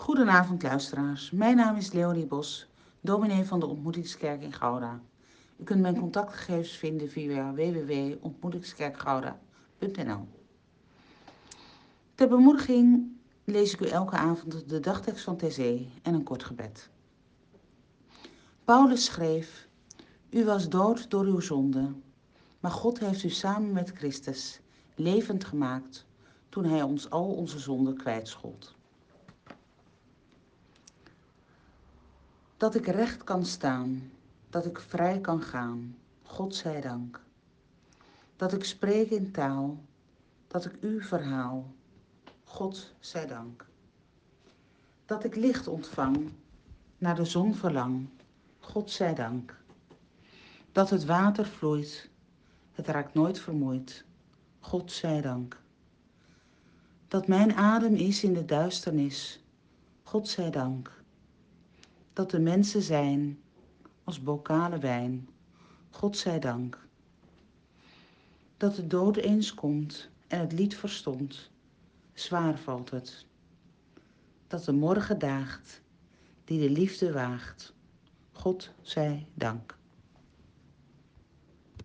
Goedenavond luisteraars, mijn naam is Leonie Bos, dominee van de Ontmoetingskerk in Gouda. U kunt mijn contactgegevens vinden via www.ontmoetingskerkgouda.nl Ter bemoediging lees ik u elke avond de dagtekst van TC en een kort gebed. Paulus schreef, U was dood door uw zonde, maar God heeft u samen met Christus levend gemaakt toen hij ons al onze zonden kwijtschold. Dat ik recht kan staan, dat ik vrij kan gaan, God zij dank. Dat ik spreek in taal, dat ik u verhaal, God zij dank. Dat ik licht ontvang, naar de zon verlang, God zij dank. Dat het water vloeit, het raakt nooit vermoeid, God zij dank. Dat mijn adem is in de duisternis, God zij dank dat de mensen zijn als bokalen wijn. God zij dank. Dat de dood eens komt en het lied verstond, zwaar valt het. Dat de morgen daagt, die de liefde waagt. God zij dank.